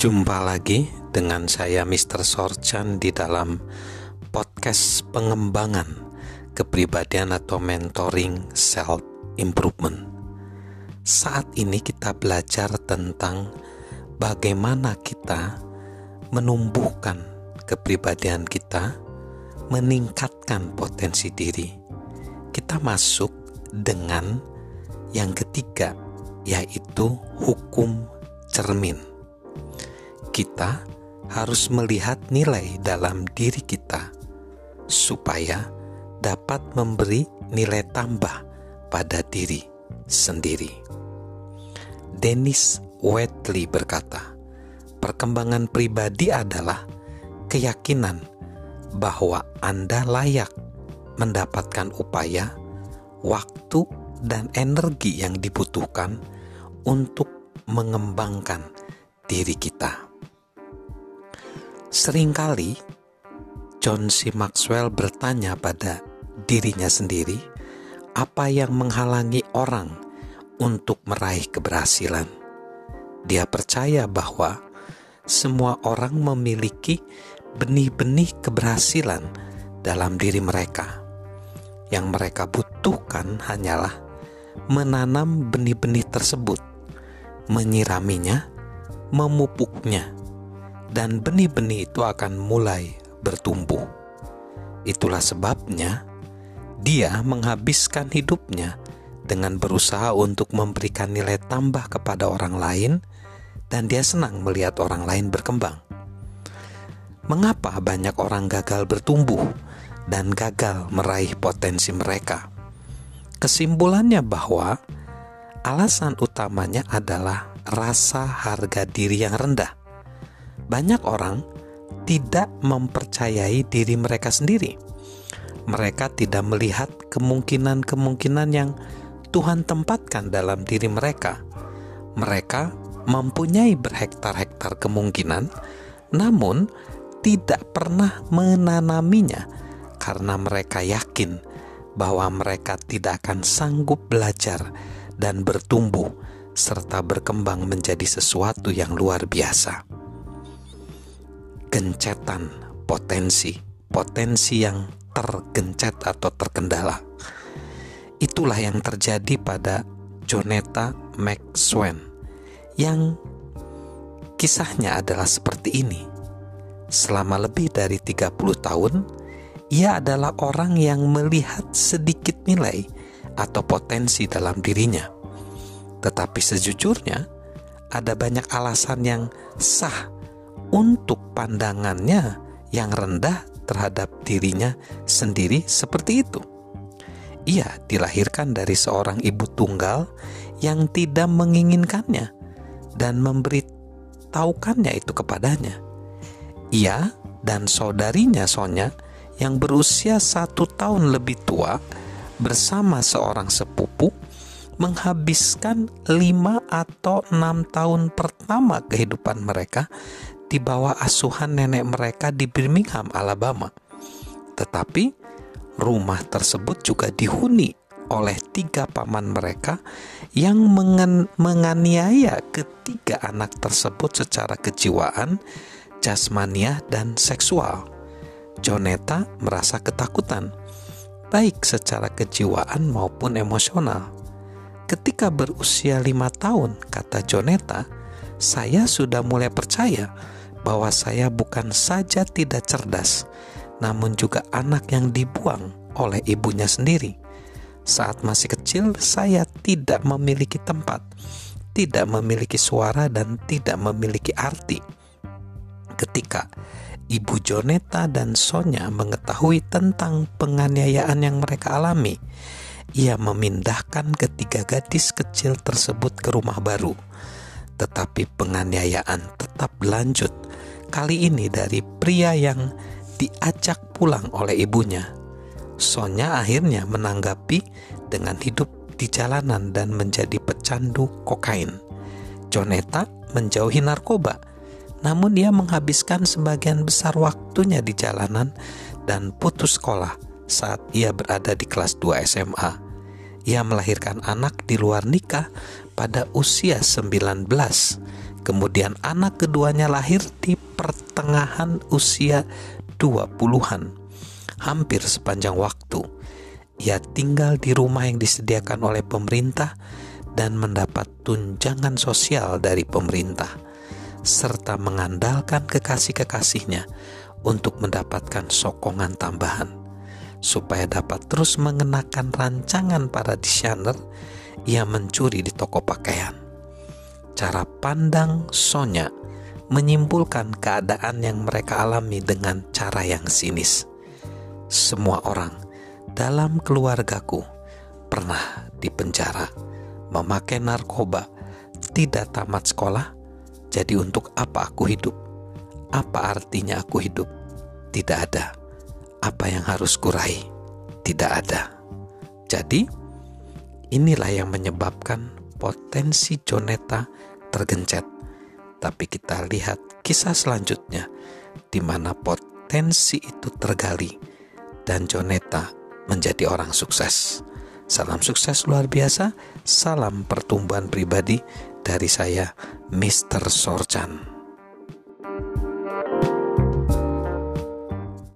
Jumpa lagi dengan saya Mr. Sorchan di dalam podcast pengembangan kepribadian atau mentoring self improvement. Saat ini kita belajar tentang bagaimana kita menumbuhkan kepribadian kita, meningkatkan potensi diri. Kita masuk dengan yang ketiga, yaitu hukum cermin kita harus melihat nilai dalam diri kita supaya dapat memberi nilai tambah pada diri sendiri. Dennis Whitley berkata, "Perkembangan pribadi adalah keyakinan bahwa Anda layak mendapatkan upaya, waktu, dan energi yang dibutuhkan untuk mengembangkan diri kita." Seringkali John C. Maxwell bertanya pada dirinya sendiri, apa yang menghalangi orang untuk meraih keberhasilan? Dia percaya bahwa semua orang memiliki benih-benih keberhasilan dalam diri mereka. Yang mereka butuhkan hanyalah menanam benih-benih tersebut, menyiraminya, memupuknya, dan benih-benih itu akan mulai bertumbuh. Itulah sebabnya dia menghabiskan hidupnya dengan berusaha untuk memberikan nilai tambah kepada orang lain, dan dia senang melihat orang lain berkembang. Mengapa banyak orang gagal bertumbuh dan gagal meraih potensi mereka? Kesimpulannya bahwa alasan utamanya adalah rasa harga diri yang rendah banyak orang tidak mempercayai diri mereka sendiri. Mereka tidak melihat kemungkinan-kemungkinan yang Tuhan tempatkan dalam diri mereka. Mereka mempunyai berhektar-hektar kemungkinan, namun tidak pernah menanaminya karena mereka yakin bahwa mereka tidak akan sanggup belajar dan bertumbuh serta berkembang menjadi sesuatu yang luar biasa gencetan potensi, potensi yang tergencet atau terkendala. Itulah yang terjadi pada Joneta McSwan yang kisahnya adalah seperti ini. Selama lebih dari 30 tahun, ia adalah orang yang melihat sedikit nilai atau potensi dalam dirinya. Tetapi sejujurnya, ada banyak alasan yang sah untuk pandangannya yang rendah terhadap dirinya sendiri seperti itu. Ia dilahirkan dari seorang ibu tunggal yang tidak menginginkannya dan memberitahukannya itu kepadanya. Ia dan saudarinya Sonya yang berusia satu tahun lebih tua bersama seorang sepupu menghabiskan lima atau enam tahun pertama kehidupan mereka di bawah asuhan nenek mereka di Birmingham, Alabama. Tetapi rumah tersebut juga dihuni oleh tiga paman mereka yang menganiaya ketiga anak tersebut secara kejiwaan, jasmaniah, dan seksual. Joneta merasa ketakutan, baik secara kejiwaan maupun emosional. Ketika berusia lima tahun, kata Joneta, saya sudah mulai percaya bahwa saya bukan saja tidak cerdas, namun juga anak yang dibuang oleh ibunya sendiri. Saat masih kecil, saya tidak memiliki tempat, tidak memiliki suara, dan tidak memiliki arti. Ketika ibu Joneta dan Sonya mengetahui tentang penganiayaan yang mereka alami, ia memindahkan ketiga gadis kecil tersebut ke rumah baru. Tetapi penganiayaan tetap berlanjut Kali ini dari pria yang diajak pulang oleh ibunya. Sonya akhirnya menanggapi dengan hidup di jalanan dan menjadi pecandu kokain. Joneta menjauhi narkoba, namun dia menghabiskan sebagian besar waktunya di jalanan dan putus sekolah saat ia berada di kelas 2 SMA. Ia melahirkan anak di luar nikah pada usia 19 Kemudian anak keduanya lahir di pertengahan usia 20-an. Hampir sepanjang waktu ia tinggal di rumah yang disediakan oleh pemerintah dan mendapat tunjangan sosial dari pemerintah serta mengandalkan kekasih-kekasihnya untuk mendapatkan sokongan tambahan supaya dapat terus mengenakan rancangan para desainer ia mencuri di toko pakaian. Cara pandang Sonya menyimpulkan keadaan yang mereka alami dengan cara yang sinis. Semua orang dalam keluargaku pernah dipenjara, memakai narkoba, tidak tamat sekolah. Jadi untuk apa aku hidup? Apa artinya aku hidup? Tidak ada. Apa yang harus kurai? Tidak ada. Jadi, inilah yang menyebabkan potensi Joneta tergencet. Tapi kita lihat kisah selanjutnya di mana potensi itu tergali dan Joneta menjadi orang sukses. Salam sukses luar biasa, salam pertumbuhan pribadi dari saya, Mr. Sorchan.